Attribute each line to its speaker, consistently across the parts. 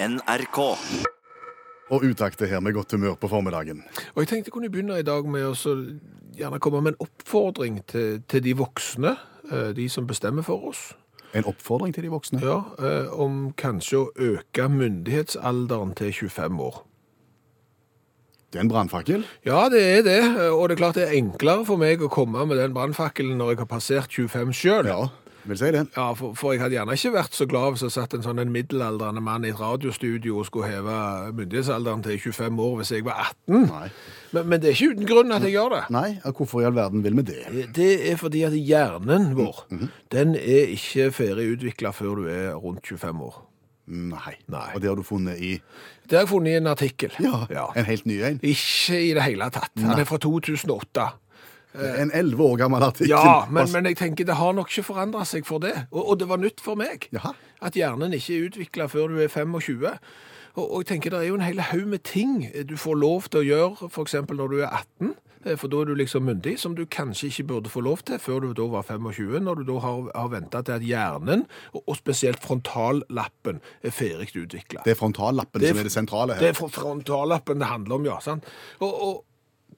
Speaker 1: NRK.
Speaker 2: Og utakt er her med godt humør på formiddagen.
Speaker 3: Og jeg tenkte jeg kunne begynne i dag med å så gjerne komme med en oppfordring til, til de voksne, eh, de som bestemmer for oss,
Speaker 2: En oppfordring til de voksne.
Speaker 3: ja, eh, om kanskje å øke myndighetsalderen til 25 år.
Speaker 2: Det er en brannfakkel.
Speaker 3: Ja, det er det, og det er klart det er enklere for meg å komme med den brannfakkelen når jeg har passert 25 selv.
Speaker 2: Ja, vil si det.
Speaker 3: Ja, for, for jeg hadde gjerne ikke vært så glad hvis jeg satt en sånn en middelaldrende mann i et radiostudio og skulle heve myndighetsalderen til 25 år hvis jeg var 18.
Speaker 2: Nei.
Speaker 3: Men, men det er ikke uten grunn at jeg gjør det.
Speaker 2: Nei, hvorfor i all verden vil vi det?
Speaker 3: Det er fordi at hjernen vår, den er ikke ferdig utvikla før du er rundt 25 år.
Speaker 2: Nei.
Speaker 3: Nei.
Speaker 2: Og det har du funnet i
Speaker 3: Det har jeg funnet i en artikkel.
Speaker 2: ja, en helt ny en.
Speaker 3: Ikke i det hele tatt. Den er fra 2008.
Speaker 2: En elleve år gammel artikkel.
Speaker 3: Ja, men,
Speaker 2: Altså,
Speaker 3: men jeg tenker det har nok ikke forandret seg for det. Og, og det var nytt for meg.
Speaker 2: Jaha.
Speaker 3: At hjernen ikke er utviklet før du er 25. Og, og jeg tenker det er jo en hel haug med ting du får lov til å gjøre, eksempel når du er 18. eh, For da er du liksom myndig, som du kanskje ikke burde få lov til før du da var 25, når du da har, har venta til at hjernen, og spesielt frontallappen, er ferdig utvikla.
Speaker 2: Det er frontallappen
Speaker 3: Det er-
Speaker 2: som er det sentrale her.
Speaker 3: Det er frontallappen det handler om, ja. Sant? Og, og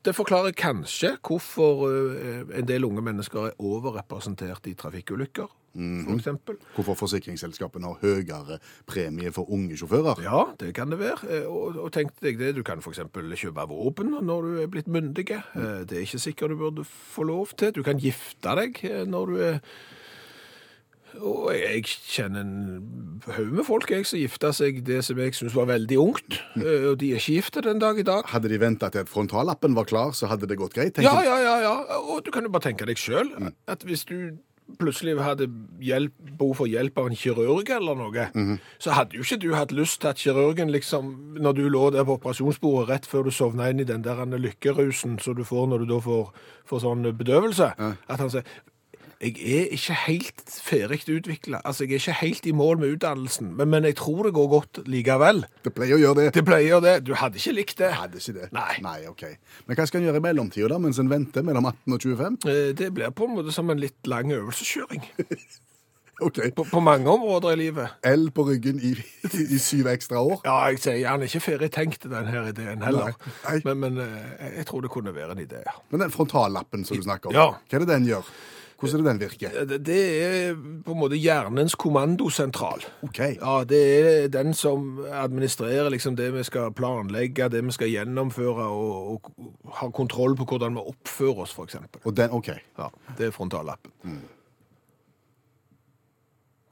Speaker 3: det forklarer kanskje hvorfor eh, en del unge mennesker er overrepresentert i trafikkulykker, for eksempel.
Speaker 2: Hvorfor forsikringsselskapene har høyere premie for unge sjåfører.
Speaker 3: Ja, det kan det være. Eh, Og, og tenk deg det, du kan eksempel kjøpe våpen når du er blitt myndig. Mm. Det er ikke sikkert du burde få lov til. Du kan gifte deg eh, når du er og jeg, kjenner en haug med folk jeg, som gifta seg det som jeg syns var veldig ungt. Eh, Og de er ikke gifte den dag i dag.
Speaker 2: Hadde de venta til at frontallappen var klar, så hadde det gått greit.
Speaker 3: Ja, ja, ja, ja. Og du kan jo bare tenke deg sjøl at hvis du plutselig hadde hjelp, behov for hjelp av en kirurg eller noe, så hadde jo ikke du hatt lyst til at kirurgen liksom, når du lå der på operasjonsbordet rett før du sovna inn i den der lykkerusen som du får når du da får, får sånn bedøvelse, at han sier jeg er ikke helt ferdig utvikla. Altså, jeg er ikke helt i mål med utdannelsen, men, men jeg tror det går godt likevel.
Speaker 2: Det pleier å gjøre det.
Speaker 3: Det pleier det. Du hadde ikke likt det.
Speaker 2: Hadde ikke det.
Speaker 3: Nei.
Speaker 2: Nei, ok. Men hva skal en gjøre i mellomtida, da, mens en venter mellom 18 og 25?
Speaker 3: Eh, Det blir på en måte som en litt lang øvelseskjøring.
Speaker 2: Okay.
Speaker 3: På, på mange områder i livet.
Speaker 2: L på ryggen i, i, syv ekstra år.
Speaker 3: Ja, jeg sier han er ikke ferdig tenkt den her ideen heller.
Speaker 2: Nei. Nei.
Speaker 3: Men, men eh, jeg tror det kunne være en idé.
Speaker 2: Men den frontallappen som du snakker om,
Speaker 3: Ja.
Speaker 2: hva er det den gjør? Hvordan er det den virker?
Speaker 3: Det, det er på en måte hjernens kommandosentral.
Speaker 2: Ok.
Speaker 3: Ja, det er den som administrerer liksom det vi skal planlegge, det vi skal gjennomføre, og, og har kontroll på hvordan vi oppfører oss, for.
Speaker 2: Og den, ok.
Speaker 3: Ja, det er frontallappen.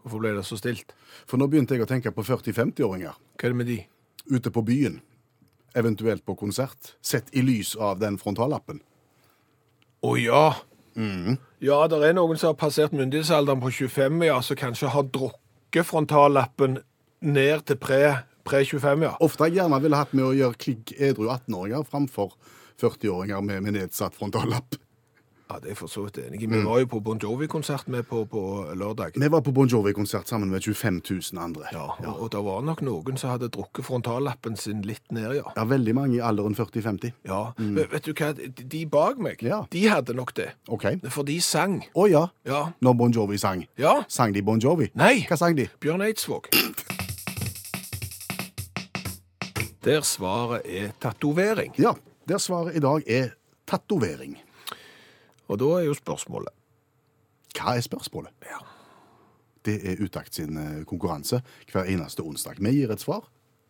Speaker 3: Hvorfor ble det så stilt?
Speaker 2: For nå begynte jeg å tenke på 40-50-åringer
Speaker 3: Hva er det med de?
Speaker 2: ute på byen, eventuelt på konsert, sett i lys av den frontallappen.
Speaker 3: Å ja. Ja, det er noen som har passert myndighetsalderen på 25, ja, som kanskje har drukket frontallappen ned til pre- pre-25, ja.
Speaker 2: Ofte jeg gjerne ville hatt med å gjøre kligg edru 18-åringer framfor 40-åringer med, med nedsatt frontallapp.
Speaker 3: Ja, det er for så vidt enig. Vi var jo på Bon Jovi-konsert med på, på lørdag.
Speaker 2: Vi var på Bon Jovi-konsert sammen med 25 000 andre.
Speaker 3: Ja, og, og det var nok noen som hadde drukket frontallappen sin litt ned, ja.
Speaker 2: Ja, veldig mange i alderen 40-50.
Speaker 3: Ja, men vet du hva, de bak meg,
Speaker 2: Ja.
Speaker 3: de hadde nok det.
Speaker 2: Ok.
Speaker 3: For de sang.
Speaker 2: Å ja,
Speaker 3: Ja.
Speaker 2: når Bon Jovi sang.
Speaker 3: Ja.
Speaker 2: Sang de Bon Jovi?
Speaker 3: Nei.
Speaker 2: Hva sang de?
Speaker 3: Bjørn Eidsvåg. Der svaret er tatovering.
Speaker 2: Ja, der svaret i dag er tatovering.
Speaker 3: Og da er jo spørsmålet
Speaker 2: Hva er spørsmålet?
Speaker 3: Ja.
Speaker 2: Det er Utakt sin eh, konkurranse hver eneste onsdag. Vi gir et svar.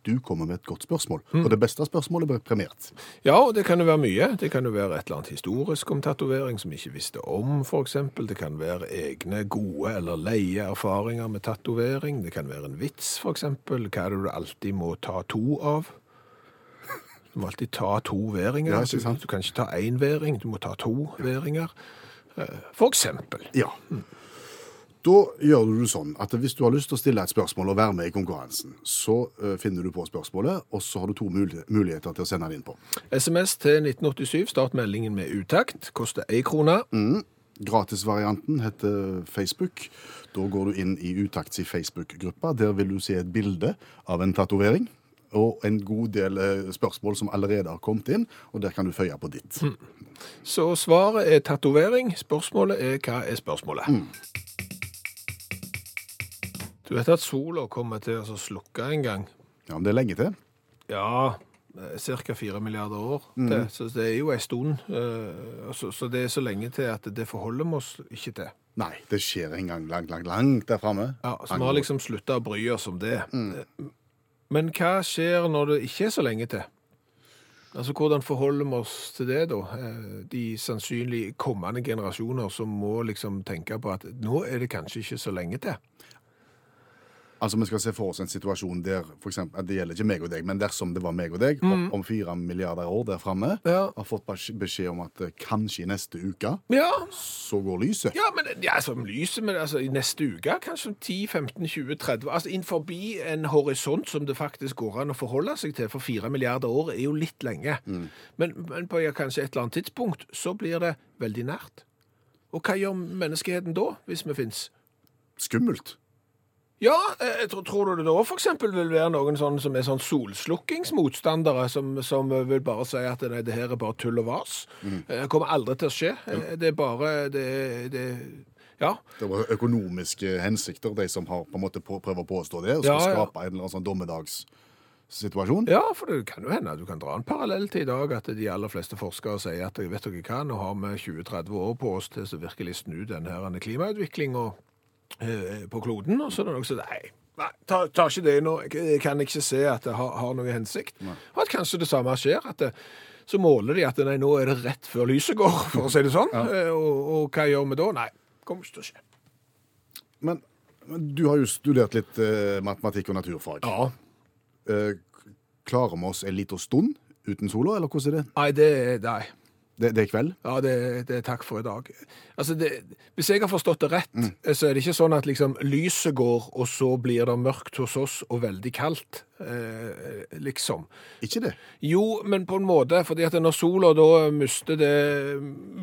Speaker 2: Du kommer med et godt spørsmål. Og det beste spørsmålet blir premiert.
Speaker 3: Ja, og det kan jo være mye. Det kan jo være et eller annet historisk om tatovering som vi ikke visste om, eksempel. Det kan være egne gode eller leie erfaringer med tatovering. Det kan være en vits, eksempel. Hva er det du alltid må ta to av? Du må alltid ta to væringer.
Speaker 2: Ja?
Speaker 3: Du, du kan ikke ta én væring, du må ta to væringer. Eh, For eksempel.
Speaker 2: Ja. Da gjør du det sånn at hvis du har lyst til å stille et spørsmål og være med i konkurransen, så eh, finner du på spørsmålet, og så har du to muligheter til å sende det inn på.
Speaker 3: SMS til 1987, start meldingen med utakt. Koster én krone.
Speaker 2: Gratisvarianten heter Facebook. Da går du inn i Utakts i Facebook-gruppa. Der vil du se et bilde av en tatovering. Og en god del eh, spørsmål som allerede har kommet inn, og der kan du føye på ditt.
Speaker 3: Så svaret er tatovering. Spørsmålet er hva er spørsmålet? Du vet at sola kommer til å slukke en gang.
Speaker 2: Ja, men det er lenge til.
Speaker 3: Ja, ca. 4 milliarder år til. Så det er jo en stund. eh, Så, så det er så lenge til at det forholder vi oss ikke til.
Speaker 2: Nei, det skjer en gang langt, langt, langt der framme.
Speaker 3: Ja, så vi har liksom slutta å bry oss om det. Eh, Men hva skjer når det ikke er så lenge til? Altså, Hvordan forholder vi oss til det, da? Eh, De sannsynlig kommende generasjoner som må liksom tenke på at nå er det kanskje ikke så lenge til.
Speaker 2: Altså, Vi skal se for oss en situasjon der for eksempel, Det gjelder ikke meg og deg, men dersom det var meg og deg om, om fire milliarder år der framme,
Speaker 3: Ja.
Speaker 2: har fått beskjed om at eh, kanskje i neste uke
Speaker 3: Ja,
Speaker 2: så går lyset.
Speaker 3: ja men ja, altså, lyset men altså, i neste uke, kanskje om 10, 15, 20, 30 Altså innenfor en horisont som det faktisk går an å forholde seg til, for fire milliarder år er jo litt lenge. Men, men på ja, kanskje et eller annet tidspunkt så blir det veldig nært. Og hva gjør menneskeheten da, hvis vi fins?
Speaker 2: Skummelt.
Speaker 3: Ja, eh, jeg tror, tror du det da eksempel vil være noen sånne som er sånn solslukkingsmotstandere, som, som vil bare si at nei, det her er bare tull og vas? Mm. Det kommer aldri til å skje. Eh, Det er bare det, det Ja.
Speaker 2: Det var økonomiske hensikter, de som har på en måte på, prøver å påstå det, og skal
Speaker 3: Ja, ja.
Speaker 2: skape en eller annen sånn dommedagssituasjon.
Speaker 3: Ja, for det kan jo hende at du kan dra en parallell til i dag, at de aller fleste forskere sier at vet dere hva, nå har vi 20-30 år på oss til å virkelig snu denne klimautviklinga eh, på kloden, og så er det noen som sier nei. Nei, tar, tar ikke det nå. Jeg, kan ikke se at det har, har noe hensikt. Og at kanskje det samme skjer. at det, Så måler de at nei, nå er det rett før lyset går, for å si det sånn. Ja. Og, og hva gjør vi da? Nei, kommer ikke til å skje.
Speaker 2: Men, men du har jo studert litt eh, matematikk og naturfag.
Speaker 3: Ja.
Speaker 2: Eh, klarer vi oss en liten stund uten sola, eller hvordan er det?
Speaker 3: Nei, det er Nei.
Speaker 2: Det, det er kveld?
Speaker 3: Ja, det, det er takk for i dag. Altså, det, Hvis jeg har forstått det rett, så er det ikke sånn at liksom lyset går, og så blir det mørkt hos oss og veldig kaldt. Eh, liksom.
Speaker 2: Ikke det?
Speaker 3: Jo, men på en måte, fordi at når sola da mister, det,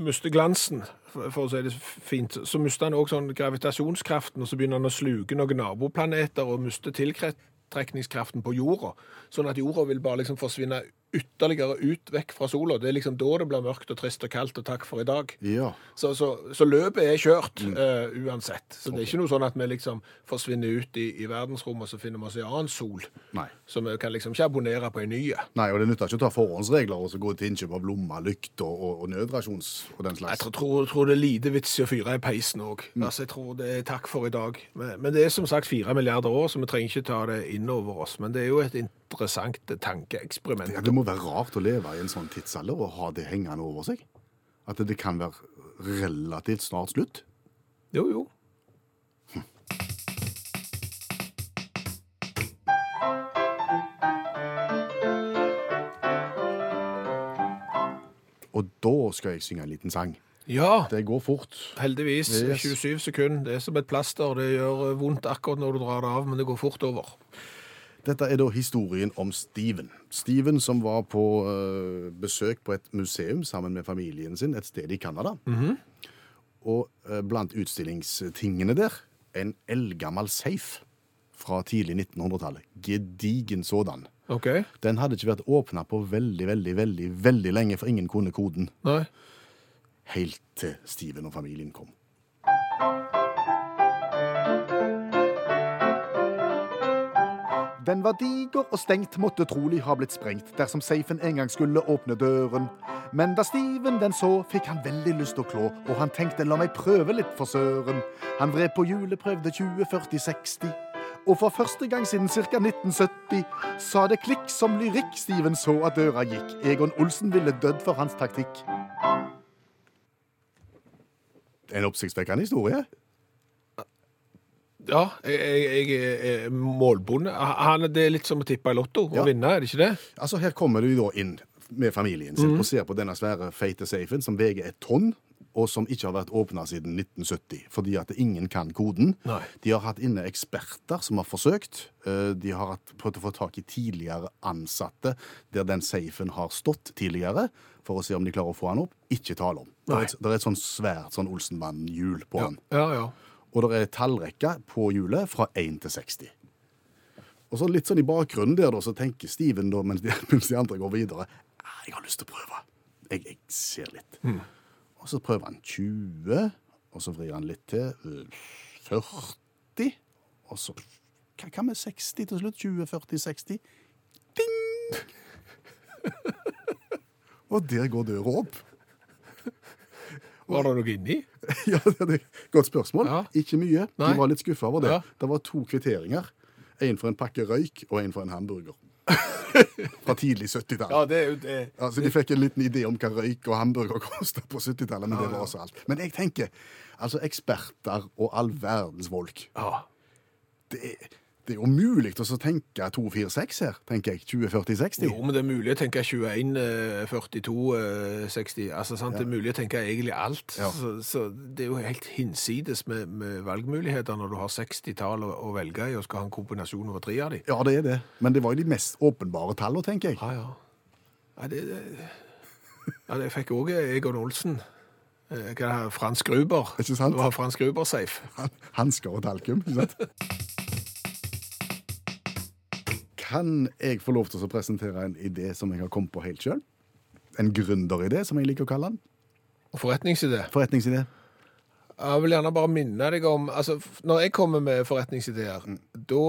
Speaker 3: mister glansen, for, å si det fint, så mister han også sånn gravitasjonskraften, og så begynner han å sluke noen naboplaneter og mister tiltrekningskraften på jorda. Sånn at jorda vil bare liksom forsvinne ytterligere ut vekk fra sola. Det er liksom da det blir mørkt og trist og kaldt og takk for i dag.
Speaker 2: Ja.
Speaker 3: Så, så, så løpet er kjørt eh, uansett. Så det er ikke noe sånn at vi liksom forsvinner ut i, i verdensrommet så finner vi oss en annen sol.
Speaker 2: Nei.
Speaker 3: Så vi kan liksom ikke abonnere på en ny.
Speaker 2: Nei, og det nytter ikke å ta forhåndsregler og så gå til innkjøp av lommer, lykt og, og, og nødrasjons og den
Speaker 3: Jeg
Speaker 2: slags.
Speaker 3: tror, tror, tror det er lite vits i å fyre i peisen òg.
Speaker 2: Mm.
Speaker 3: Altså, jeg tror det er takk for i dag. Men, men det er som sagt fire milliarder år, så vi trenger ikke ta det inn over oss. Men det er jo et interessant tankeeksperiment.
Speaker 2: Ja, det må være rart å leve i en sånn tidsalder og ha det hengende over seg. At det kan være relativt snart slutt.
Speaker 3: Jo, jo.
Speaker 2: Og da skal jeg synge en liten sang.
Speaker 3: Ja,
Speaker 2: Det går fort.
Speaker 3: heldigvis.
Speaker 2: Yes.
Speaker 3: 27 sekunder. Det er som et plaster. Det gjør vondt akkurat når du drar det av, men det går fort over.
Speaker 2: Dette er da historien om Steven. Steven som var på uh, besøk på et museum sammen med familien sin et sted i Canada. Og uh, blant utstillingstingene der, en eldgammel safe fra tidlig 1900-tallet. Gedigen sådan.
Speaker 3: Okay.
Speaker 2: Den hadde ikke vært åpna på veldig, veldig, veldig, veldig lenge, for ingen kunne koden.
Speaker 3: Nei?
Speaker 2: Helt til Steven og familien kom. Den var diger og stengt, måtte trolig ha blitt sprengt dersom safen en gang skulle åpne døren. Men da Steven den så, fikk han veldig lyst til å klå, og han tenkte la meg prøve litt for søren. Han vred på hjulet, prøvde 20, 40, 60. Og for første gang siden ca. 1970 sa det klikk som lyrikk Steven så at døra gikk. Egon Olsen ville dødd for hans taktikk. En oppsiktsvekkende historie.
Speaker 3: Ja, jeg, jeg, er målbonde. Han, det er litt som å tippe i Lotto og
Speaker 2: Ja.
Speaker 3: vinne, er det ikke det?
Speaker 2: Altså, her kommer du da inn med familien sin og ser på denne svære, feite safen som veier et tonn, og som ikke har vært åpna siden 1970, fordi at ingen kan koden.
Speaker 3: Nei.
Speaker 2: De har hatt inne eksperter som har forsøkt. Eh, De har hatt, prøvd å få tak i tidligere ansatte der den safen har stått tidligere, for å se om de klarer å få han opp. Ikke tale om. Det er et, det er et sånn svært sånn Olsenmann-hjul på han.
Speaker 3: Ja, ja.
Speaker 2: Og det er tallrekke på hjulet fra 1 til 60. Og så litt sånn i bakgrunnen der, da, så tenker Steven, da, mens de, mens de andre går videre «Ah, Jeg har lyst til å prøve. Jeg, jeg ser litt. Og så prøver han 20, og så vrir han litt til. øh, 40, og så hva med 60 til slutt? 20, 40, 60? Ding! og der går døra opp.
Speaker 3: Var det noe inni?
Speaker 2: ja, det er godt spørsmål.
Speaker 3: Ja.
Speaker 2: Ikke mye.
Speaker 3: Nei.
Speaker 2: De var litt skuffa over det.
Speaker 3: Ja.
Speaker 2: Det var to kvitteringer. En for en pakke røyk, og en for en hamburger. Fra tidlig 70-tall.
Speaker 3: Ja, det er jo det.
Speaker 2: Altså, de fikk en liten idé om hva røyk og hamburger kosta på 70-tallet, men det var også alt. Men jeg tenker, altså eksperter og all verdens folk
Speaker 3: Ja.
Speaker 2: Det er, det er jo mulig å tenke 246 her, tenker jeg. 2040-60.
Speaker 3: Jo, men det er mulig å tenke 21, eh, 42, eh, 60. Altså, sant? Det er mulig å tenke egentlig alt.
Speaker 2: Ja.
Speaker 3: Så, så det er jo helt hinsides med, med valgmuligheter når du har 60-tall å, å velge i og skal ha en kombinasjon over tre av de.
Speaker 2: Ja, det er det. Men det var jo de mest åpenbare tallene, tenker jeg.
Speaker 3: Ja, ja. ja det, det, ja, det fikk òg Egon Olsen. Eh, Hva er det, Frans Gruber.
Speaker 2: Ikke sant?
Speaker 3: Du har Frans Gruber safe.
Speaker 2: Han- Hansker og talkum, ikke sant? Kan jeg få lov til å presentere en idé som jeg har kommet på helt sjøl? En gründeridé, som jeg liker å kalle den.
Speaker 3: Forretningsidé.
Speaker 2: Forretningsidé.
Speaker 3: Jeg vil gjerne bare minne deg om altså, Når jeg kommer med forretningsideer, da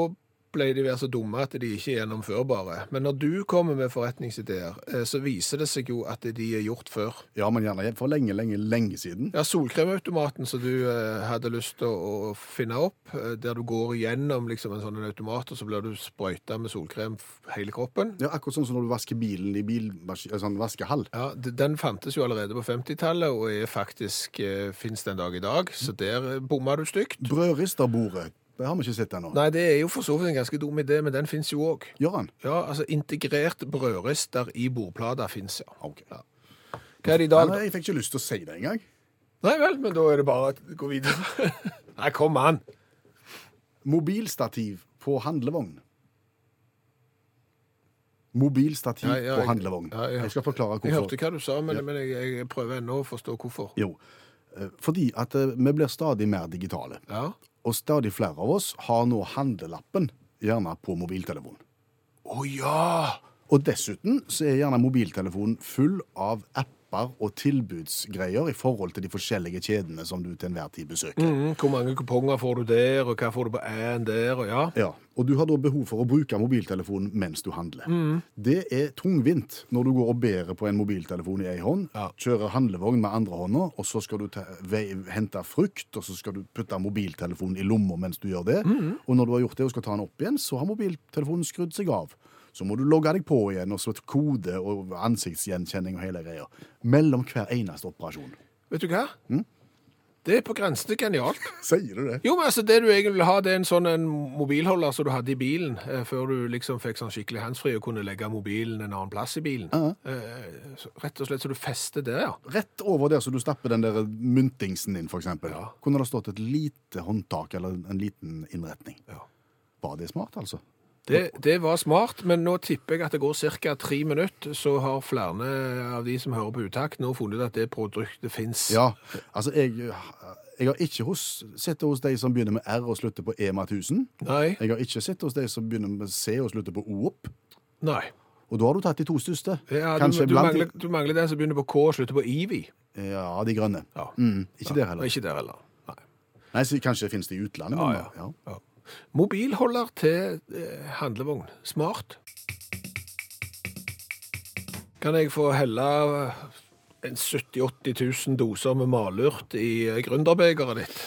Speaker 3: pleier de være så dumme at de ikke er gjennomførbare. Men når du kommer med forretningsideer, eh, så viser det seg jo at de er gjort før.
Speaker 2: Ja, men gjerne for lenge, lenge, lenge siden.
Speaker 3: Ja, Solkremautomaten som du eh, hadde lyst til å, finne opp, eh, der du går gjennom liksom, en sånn automat, og så blir du sprøyta med solkrem hele kroppen.
Speaker 2: Ja, Akkurat sånn som når du vasker bilen i bilmaskin, sånn vaskehall.
Speaker 3: Ja, Den fantes jo allerede på 50-tallet, og er faktisk fins den dag i dag. Så der bomma du stygt.
Speaker 2: Brødristerbordet. Det har vi ikke sett ennå.
Speaker 3: Nei, det er jo for så vidt en ganske dum idé, men den fins jo òg.
Speaker 2: Gjør han?
Speaker 3: Ja, altså integrert brødrister i bordplata fins, ja.
Speaker 2: OK.
Speaker 3: Hva er det i dag,
Speaker 2: Nei, jeg fikk ikke lyst til å si det engang.
Speaker 3: Nei vel, men da er det bare å gå videre. Nei, kom an.
Speaker 2: Mobilstativ på handlevogn. Mobilstativ
Speaker 3: Ja, ja,
Speaker 2: på handlevogn.
Speaker 3: ja, ja.
Speaker 2: Jeg skal forklare hvorfor.
Speaker 3: Jeg hørte hva du sa, men, men jeg, jeg prøver ennå å forstå hvorfor.
Speaker 2: Jo, eh, fordi at eh, vi blir stadig mer digitale. Og stadig flere av oss har nå handlelappen gjerne på mobiltelefonen.
Speaker 3: Å ja!
Speaker 2: Og dessuten så er gjerne mobiltelefonen full av apper og tilbudsgreier i forhold til de forskjellige kjedene som du til enhver tid besøker.
Speaker 3: Mm, hvor mange kuponger får du der, og hva får du på én der, og ja.
Speaker 2: Ja, og du har da behov for å bruke mobiltelefonen mens du handler. Det er tungvint når du går og bærer på en mobiltelefon i ei hånd,
Speaker 3: Ja.
Speaker 2: kjører handlevogn med andre hånda, og så skal du ta, vei, hente frukt, og så skal du putte mobiltelefonen i lomma mens du gjør det. Og når du har gjort det og skal ta den opp igjen, så har mobiltelefonen skrudd seg av. Så må du logge deg på igjen, og så et kode og ansiktsgjenkjenning og hele greia. Mellom hver eneste operasjon.
Speaker 3: Vet du hva? Det er på grensen til genialt.
Speaker 2: Sier du det?
Speaker 3: Jo, men altså, det du egentlig vil ha, det er en sånn en mobilholder som du hadde i bilen, eh, før du liksom fikk sånn skikkelig handsfree og kunne legge mobilen en annen plass i bilen. Eh, så, rett og slett så du fester det, ja.
Speaker 2: Rett over der så du stapper den der myntingsen din, eksempel.
Speaker 3: Ja.
Speaker 2: Kunne det stått et lite håndtak eller en liten innretning.
Speaker 3: Ja.
Speaker 2: Var det smart, altså?
Speaker 3: Det, det var smart, men nå tipper jeg at det går ca. tre minutter, så har flere av de som hører på utakt, nå funnet at det produktet fins.
Speaker 2: Ja, altså jeg, jeg har ikke hos, sett det hos de som begynner med R og slutter på EMA 1000.
Speaker 3: Nei.
Speaker 2: Jeg har ikke sett det hos de som begynner med C og slutter på OOP.
Speaker 3: Nei.
Speaker 2: Og da har du tatt de to største.
Speaker 3: Ja, du,
Speaker 2: Kanskje
Speaker 3: du,
Speaker 2: blant
Speaker 3: mangler, du mangler den som begynner på K og slutter på Ivi.
Speaker 2: Ja, de grønne.
Speaker 3: Ja.
Speaker 2: Mm, ikke der heller.
Speaker 3: ikke der heller. Nei.
Speaker 2: Nei, så Kanskje finnes det i utlandet.
Speaker 3: Ja, ja.
Speaker 2: ja.
Speaker 3: Mobilholder til eh, handlevogn. Smart. Kan jeg få helle eh, en 70 000-80 000 doser med malurt i eh, gründerbegeret ditt?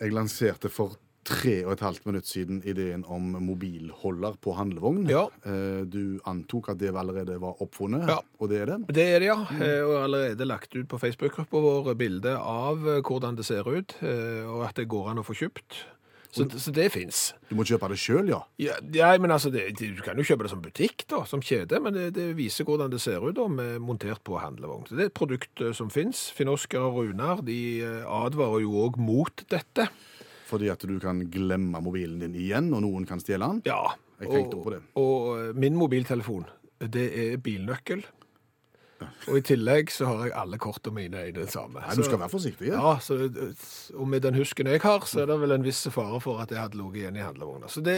Speaker 2: Jeg lanserte for tre og et halvt minutt siden ideen om mobilholder på handlevogn.
Speaker 3: Ja.
Speaker 2: Eh, Du antok at det allerede var oppfunnet,
Speaker 3: Ja.
Speaker 2: og det er det.
Speaker 3: Det er det, ja. Eh, Og allerede lagt ut på Facebook-gruppa vår bilde av eh, hvordan det ser ut, eh, og at det går an å få kjøpt. Så, så det fins.
Speaker 2: Du må kjøpe det sjøl, ja.
Speaker 3: Ja, ja, men altså, det, Du kan jo kjøpe det som butikk, da, som kjede, men det, det viser hvordan det ser ut da, med montert på handlevogn. Så Det er et produkt eh, som fins. Finn-Oskar og Runar de eh, advarer jo òg mot dette.
Speaker 2: Fordi at du kan glemme mobilen din igjen, og noen kan stjele den.
Speaker 3: Ja.
Speaker 2: Jeg tenkte på det.
Speaker 3: Og eh, min mobiltelefon, det er bilnøkkel. Og i tillegg så har jeg alle kortene mine i det samme.
Speaker 2: Nei, Du skal være forsiktig. Ja.
Speaker 3: Ja, så, og med den husken jeg har, så er det vel en viss fare for at jeg hadde ligget igjen i handlevogna. Så det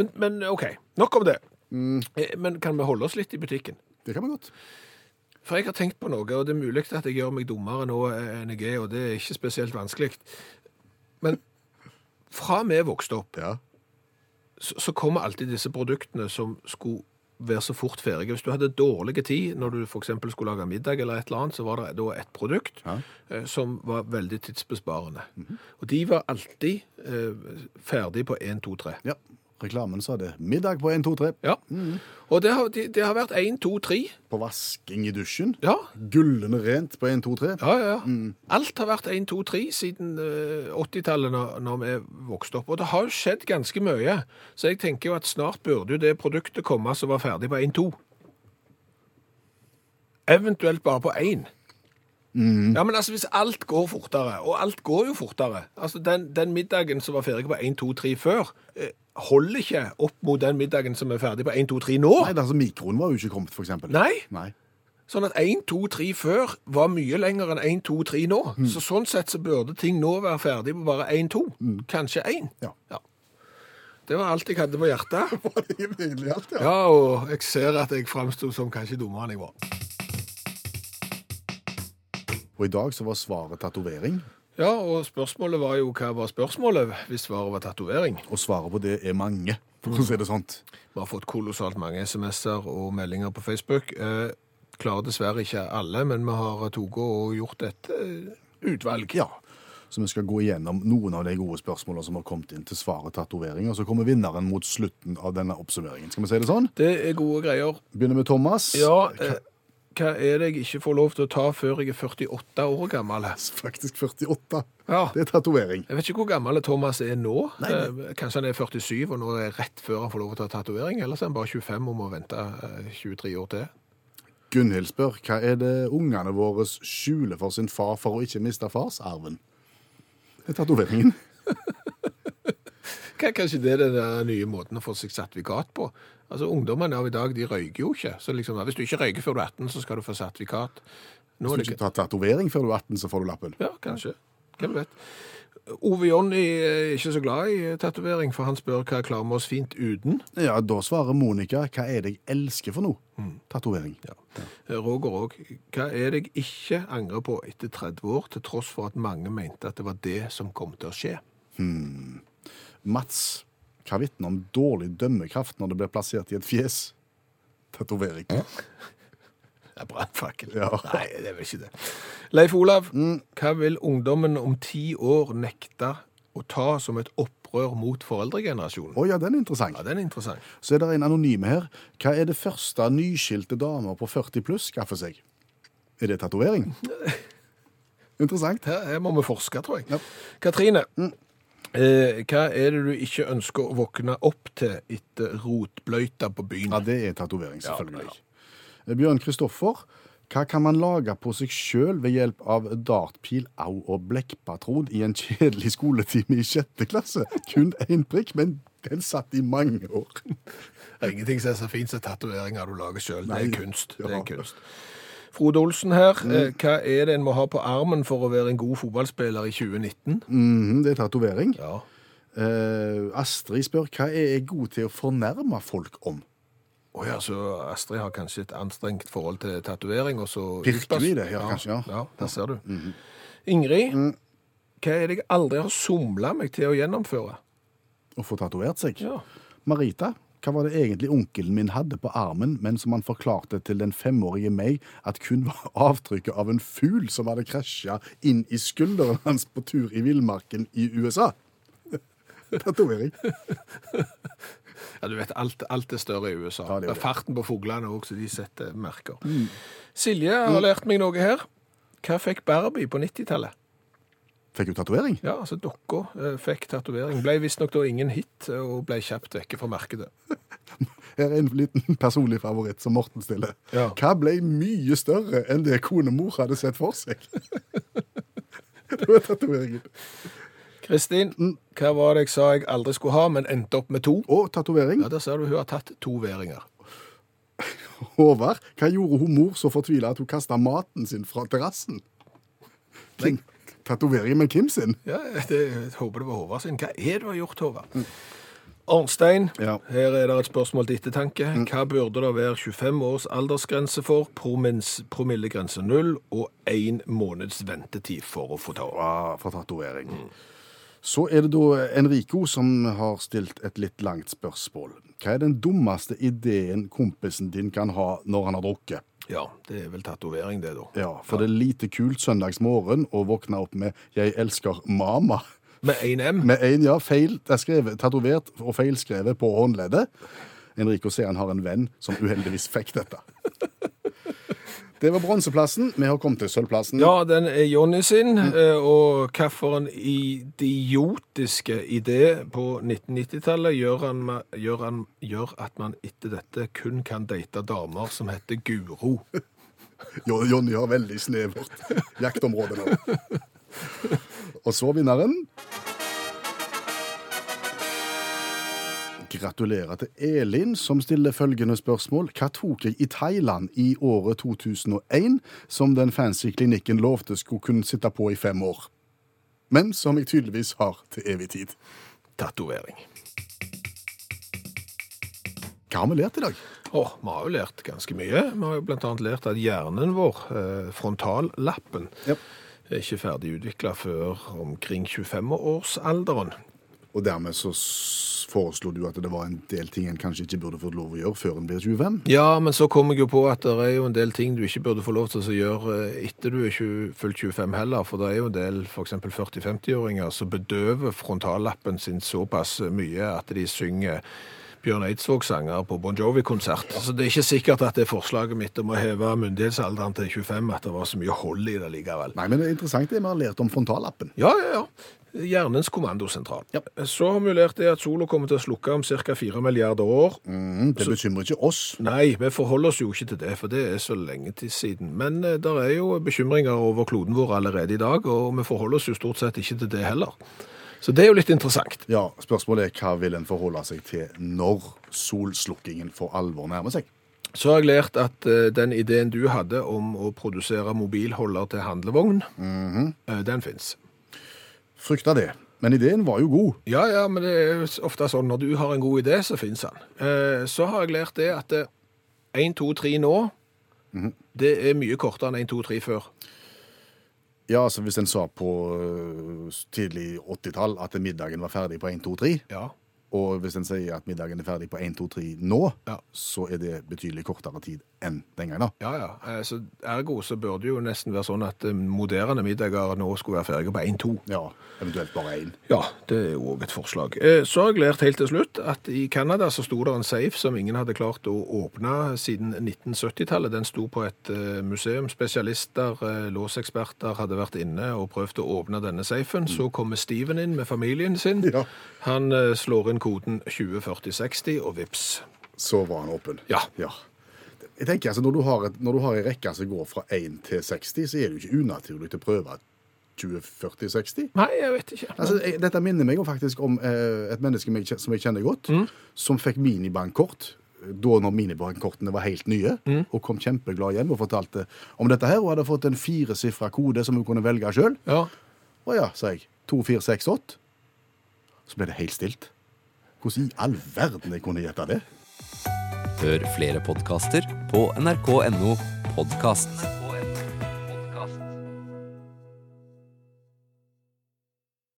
Speaker 3: men, men OK, nok om det. Mm. Men kan vi holde oss litt i butikken?
Speaker 2: Det kan vi godt.
Speaker 3: For jeg har tenkt på noe, og det er mulig at jeg gjør meg dummere nå enn jeg er, og det er ikke spesielt vanskelig. Men fra vi vokste opp,
Speaker 2: Ja.
Speaker 3: så, så kommer alltid disse produktene som skulle være så fort ferdig. Hvis du hadde dårlig tid når du f.eks. skulle lage middag, eller et eller annet, så var det da et produkt
Speaker 2: Ja.
Speaker 3: eh, som var veldig tidsbesparende. Og de var alltid eh, ferdig på 1, 2, 3.
Speaker 2: Ja. Reklamen sa det. Middag på 1, 2, 3.
Speaker 3: Ja. Og det har, de, det har vært 1, 2, 3.
Speaker 2: På vasking i dusjen.
Speaker 3: Ja,
Speaker 2: Gullende rent på 1, 2, 3.
Speaker 3: ja, ja. Alt har vært 1, 2, 3 siden eh, 80-tallet når, når vi vokste opp. Og det har jo skjedd ganske mye. Så jeg tenker jo at snart burde jo det produktet komme som var ferdig på 1, 2. Eventuelt bare på 1. Ja, men altså hvis alt går fortere, og alt går jo fortere Altså den, den middagen som var ferdig på 1, 2, 3 før, eh, holder ikke opp mot den middagen som er ferdig på 1, 2, 3 nå.
Speaker 2: Nei, altså mikroen var jo ikke kommet, eksempel.
Speaker 3: Nei.
Speaker 2: Nei.
Speaker 3: Sånn at 1, 2, 3 før var mye lenger enn 1, 2, 3 nå. Så sånn sett så burde ting nå være ferdig på bare 1, 2. Kanskje 1.
Speaker 2: Ja.
Speaker 3: Det var alt jeg hadde på hjertet.
Speaker 2: Var det egentlig alt, ja?
Speaker 3: Ja, og jeg ser at jeg framsto som kanskje dummere enn jeg var.
Speaker 2: Og i dag så var svaret tatovering,
Speaker 3: Ja, og spørsmålet var jo hva var spørsmålet hvis svaret var tatovering?
Speaker 2: og svaret på det er mange, for å si det sånt.
Speaker 3: Vi har fått kolossalt mange SMS-er og meldinger på Facebook. Eh, klarer dessverre ikke alle, men vi har tatt og gjort et eh, utvalg.
Speaker 2: Ja. Så vi skal gå igjennom noen av de gode spørsmålene som har kommet inn til svaret tatovering, og så kommer vinneren mot slutten av denne oppsummeringen. Skal vi si det sånn?
Speaker 3: Det er gode greier.
Speaker 2: Begynner med Thomas.
Speaker 3: Ja, eh, hva er det jeg ikke får lov til å ta før jeg er 48 år gammel?
Speaker 2: Faktisk 48.
Speaker 3: Ja.
Speaker 2: Det er tatovering.
Speaker 3: Jeg vet ikke hvor gammel Thomas er nå.
Speaker 2: Nei,
Speaker 3: Eh, Kanskje han er 47, og nå er det rett før han får lov til å ta tatovering. Eller så er han bare 25 og må vente eh, 23 år til.
Speaker 2: Gunhild spør hva er det ungene våre skjuler for sin far for å ikke miste farsarven? Det er tatoveringen.
Speaker 3: Er kanskje det er den nye måten å få seg sertifikat på? Altså, Ungdommene av i dag de røyker jo ikke. Så liksom, Hvis du ikke røyker før du er 18, så skal du få sertifikat. Nå
Speaker 2: Hvis du ikke tar tatovering før du er 18, så får du lappen.
Speaker 3: Ja, kanskje. Hvem vet. Ove Jonny er ikke så glad i tatovering, for han spør hva klarer vi oss fint uten.
Speaker 2: Ja, da svarer Monica hva er det jeg elsker for noe? Tatovering.
Speaker 3: Ja. Roger òg. Hva er det jeg ikke angrer på etter 30 år, til tross for at mange mente at det var det som kom til å skje? Hmm.
Speaker 2: Mats, hva vitner om dårlig dømmekraft når det blir plassert i et fjes? Tatovering.
Speaker 3: Det er brannfakkel.
Speaker 2: Ja.
Speaker 3: Nei, det er vel ikke det. Leif Olav, hva vil ungdommen om ti år nekte å ta som et opprør mot foreldregenerasjonen?
Speaker 2: Å ja, den er interessant.
Speaker 3: Ja, den er interessant.
Speaker 2: Så er det en anonyme her. Hva er det første nyskilte damer på 40 pluss skaffer seg? Er det tatovering? Interessant.
Speaker 3: Her, her må vi forske, tror jeg.
Speaker 2: Ja.
Speaker 3: Katrine, eh, hva er det du ikke ønsker å våkne opp til etter rotbløyta på byen?
Speaker 2: Ja, det er tatovering, selvfølgelig.
Speaker 3: Ja,
Speaker 2: ja. Bjørn Kristoffer, hva kan man lage på seg sjøl ved hjelp av dartpil, au og blekkpatron i en kjedelig skoletime i sjette klasse? Kun én prikk, men den satt i mange år.
Speaker 3: Det er ingenting som er så fint som tatoveringer du lager sjøl. Det er kunst. Det er kunst. Frode Olsen her, eh, hva er det en må ha på armen for å være en god fotballspiller i 2019?
Speaker 2: Mhm, det er tatovering.
Speaker 3: Ja.
Speaker 2: Uh, Astrid spør hva er jeg god til å fornærme folk om?
Speaker 3: Oh, ja, så Astrid har kanskje et anstrengt forhold til tatovering,
Speaker 2: Pirker vi det? Ja, kanskje, ja.
Speaker 3: Ja, der ser du. Ingrid, hva er det jeg aldri har somla meg til å gjennomføre?
Speaker 2: Å få tatovert seg?
Speaker 3: Ja.
Speaker 2: Marita, hva var det egentlig onkelen min hadde på armen, men som han forklarte til den femårige meg at kun var avtrykket av en fugl som hadde krasja inn i skulderen hans på tur i villmarken i USA? Tatovering.
Speaker 3: Ja, du vet, alt, alt er større i USA.
Speaker 2: Ja, det det.
Speaker 3: Farten på fuglene òg, så de setter merker. Silje har lært meg noe her. Hva fikk Barbie på 90-tallet?
Speaker 2: Fikk hun tatovering?
Speaker 3: Ja, altså dokka eh, fikk tatovering. Ble visstnok da ingen hit, eh, og ble kjapt vekke fra markedet.
Speaker 2: Her er en liten personlig favoritt som Morten stiller.
Speaker 3: Ja.
Speaker 2: Hva ble mye større enn det konemor hadde sett for seg? det var tatoveringen.
Speaker 3: Kristin, hva var det jeg sa jeg aldri skulle ha, men endte opp med to?
Speaker 2: Og tatovering.
Speaker 3: Ja, Der ser du hun har tatt to væringer.
Speaker 2: Håvard, hva gjorde hun mor så fortvila at hun kasta maten sin fra terrassen? Kim- Tatovering med Kim sin?
Speaker 3: Ja, det, jeg håper det var Håvard sin. Hva er det du har gjort, Håvard? Arnstein,
Speaker 2: Ja.
Speaker 3: her er det et spørsmål til ettertanke. Hva burde det være 25 års aldersgrense for, promillegrense null og én måneds ventetid for å få ta?
Speaker 2: Ja, for tatovering. Så er det da Enrico som har stilt et litt langt spørsmål. Hva er den dummeste ideen kompisen din kan ha når han har drukket?
Speaker 3: Ja, det er vel tatovering, det, da.
Speaker 2: Ja, for det er lite kult søndagsmorgen å våkne opp med 'Jeg elsker mama'.
Speaker 3: Med én M.
Speaker 2: Med en, ja, feil, det skrevet, tatovert og feilskrevet på håndleddet. Enrico sier han har en venn som uheldigvis fikk dette. Det var bronseplassen. Vi har kommet til sølvplassen.
Speaker 3: Ja, den er Jonny sin, eh, og hvilken idiotiske idé på 1990-tallet gjør, gjør, gjør at man etter dette kun kan date damer som heter Guro?
Speaker 2: Jonny har veldig snevert jaktområde nå. Og så vinneren. Gratulerer til Elin, som stiller følgende spørsmål. Hva tok jeg i Thailand i året 2001 som den fancy klinikken lovte skulle kunne sitte på i fem år? Men som jeg tydeligvis har til evig tid.
Speaker 3: Tatovering.
Speaker 2: Hva har vi lært i dag?
Speaker 3: Oh, vi har jo lært ganske mye. Vi har jo annet lært at hjernen vår, eh, frontallappen,
Speaker 2: yep.
Speaker 3: er ikke ferdig utvikla før omkring 25-årsalderen.
Speaker 2: Og dermed så foreslo du at det var en del ting en kanskje ikke burde fått lov å gjøre før en blir 25?
Speaker 3: Ja, men så kom jeg jo på at det er jo en del ting du ikke burde få lov til å gjøre eh, etter du er 20, fullt 25 heller, for det er jo en del f.eks. 40-50-åringer som bedøver frontallappen sin såpass mye at de synger Bjørn Eidsvåg-sanger på Bon Jovi-konsert. Så det er ikke sikkert at det forslaget mitt om å heve myndighetsalderen til 25, at det var så mye hold i det likevel.
Speaker 2: Nei, men det er interessant det vi har lært om frontallappen.
Speaker 3: Ja, ja, ja. Hjernens kommandosentral. Så har vi lært det at sola kommer til å slukke om ca. 4 milliarder år.
Speaker 2: Mm, det bekymrer ikke oss.
Speaker 3: Nei, vi forholder oss jo ikke til det, for det er så lenge til siden. Men eh, det er jo bekymringer over kloden vår allerede i dag, og vi forholder oss jo stort sett ikke til det heller. Så det er jo litt interessant.
Speaker 2: Ja, Spørsmålet er hva vil en forholde seg til når solslukkingen for alvor nærmer seg?
Speaker 3: Så har jeg lært at eh, den ideen du hadde om å produsere mobilholder til handlevogn, eh, den fins.
Speaker 2: Frykta det. Men ideen var jo god.
Speaker 3: Ja, ja, men det er ofte sånn når du har en god idé, så fins den. Eh, Så har jeg lært det at eh, 1, 2, 3 nå, det er mye kortere enn 1, 2, 3 før.
Speaker 2: Ja, altså Hvis en sa på øh, tidlig 80-tall at middagen var ferdig på 1, 2, 3,
Speaker 3: Ja.
Speaker 2: Og hvis en sier at middagen er ferdig på 1, 2, 3 nå,
Speaker 3: Ja.
Speaker 2: så er det betydelig kortere tid enn den gangen. da.
Speaker 3: Ja, ja. Eh, Så ergo så burde det jo nesten være sånn at eh, moderne middager nå skulle være ferdige på 1-2.
Speaker 2: Ja, Eventuelt bare 1.
Speaker 3: Ja, det er jo òg et forslag. Eh, Så har jeg lært helt til slutt at i Canada så sto det en safe som ingen hadde klart å åpne siden 1970-tallet. Den sto på et museum. Spesialister, låseksperter hadde vært inne og prøvd å åpne denne safen. Så kommer Steven inn med familien sin.
Speaker 2: Ja.
Speaker 3: Han slår inn koden 204060, og vips.
Speaker 2: Så var han åpen.
Speaker 3: Ja.
Speaker 2: Jeg tenker altså, Når du har, et, når du har en rekke som går fra 1 til 60, så er det jo ikke unaturlig å prøve 20-40-60.
Speaker 3: Nei, jeg vet ikke.
Speaker 2: Altså, jeg, dette minner meg faktisk om eh, et menneske meg, som jeg kjenner godt, som fikk minibankkort da når minibankkortene var helt nye, og kom kjempeglad hjem og fortalte om dette her, og hadde fått en firesifra kode som hun kunne velge sjøl.
Speaker 3: Ja.
Speaker 2: Å ja, sa jeg. 2468. Så ble det helt stilt. Hvordan i all verden jeg kunne gjette det?
Speaker 1: Hør flere podkaster på nrk.no podkast.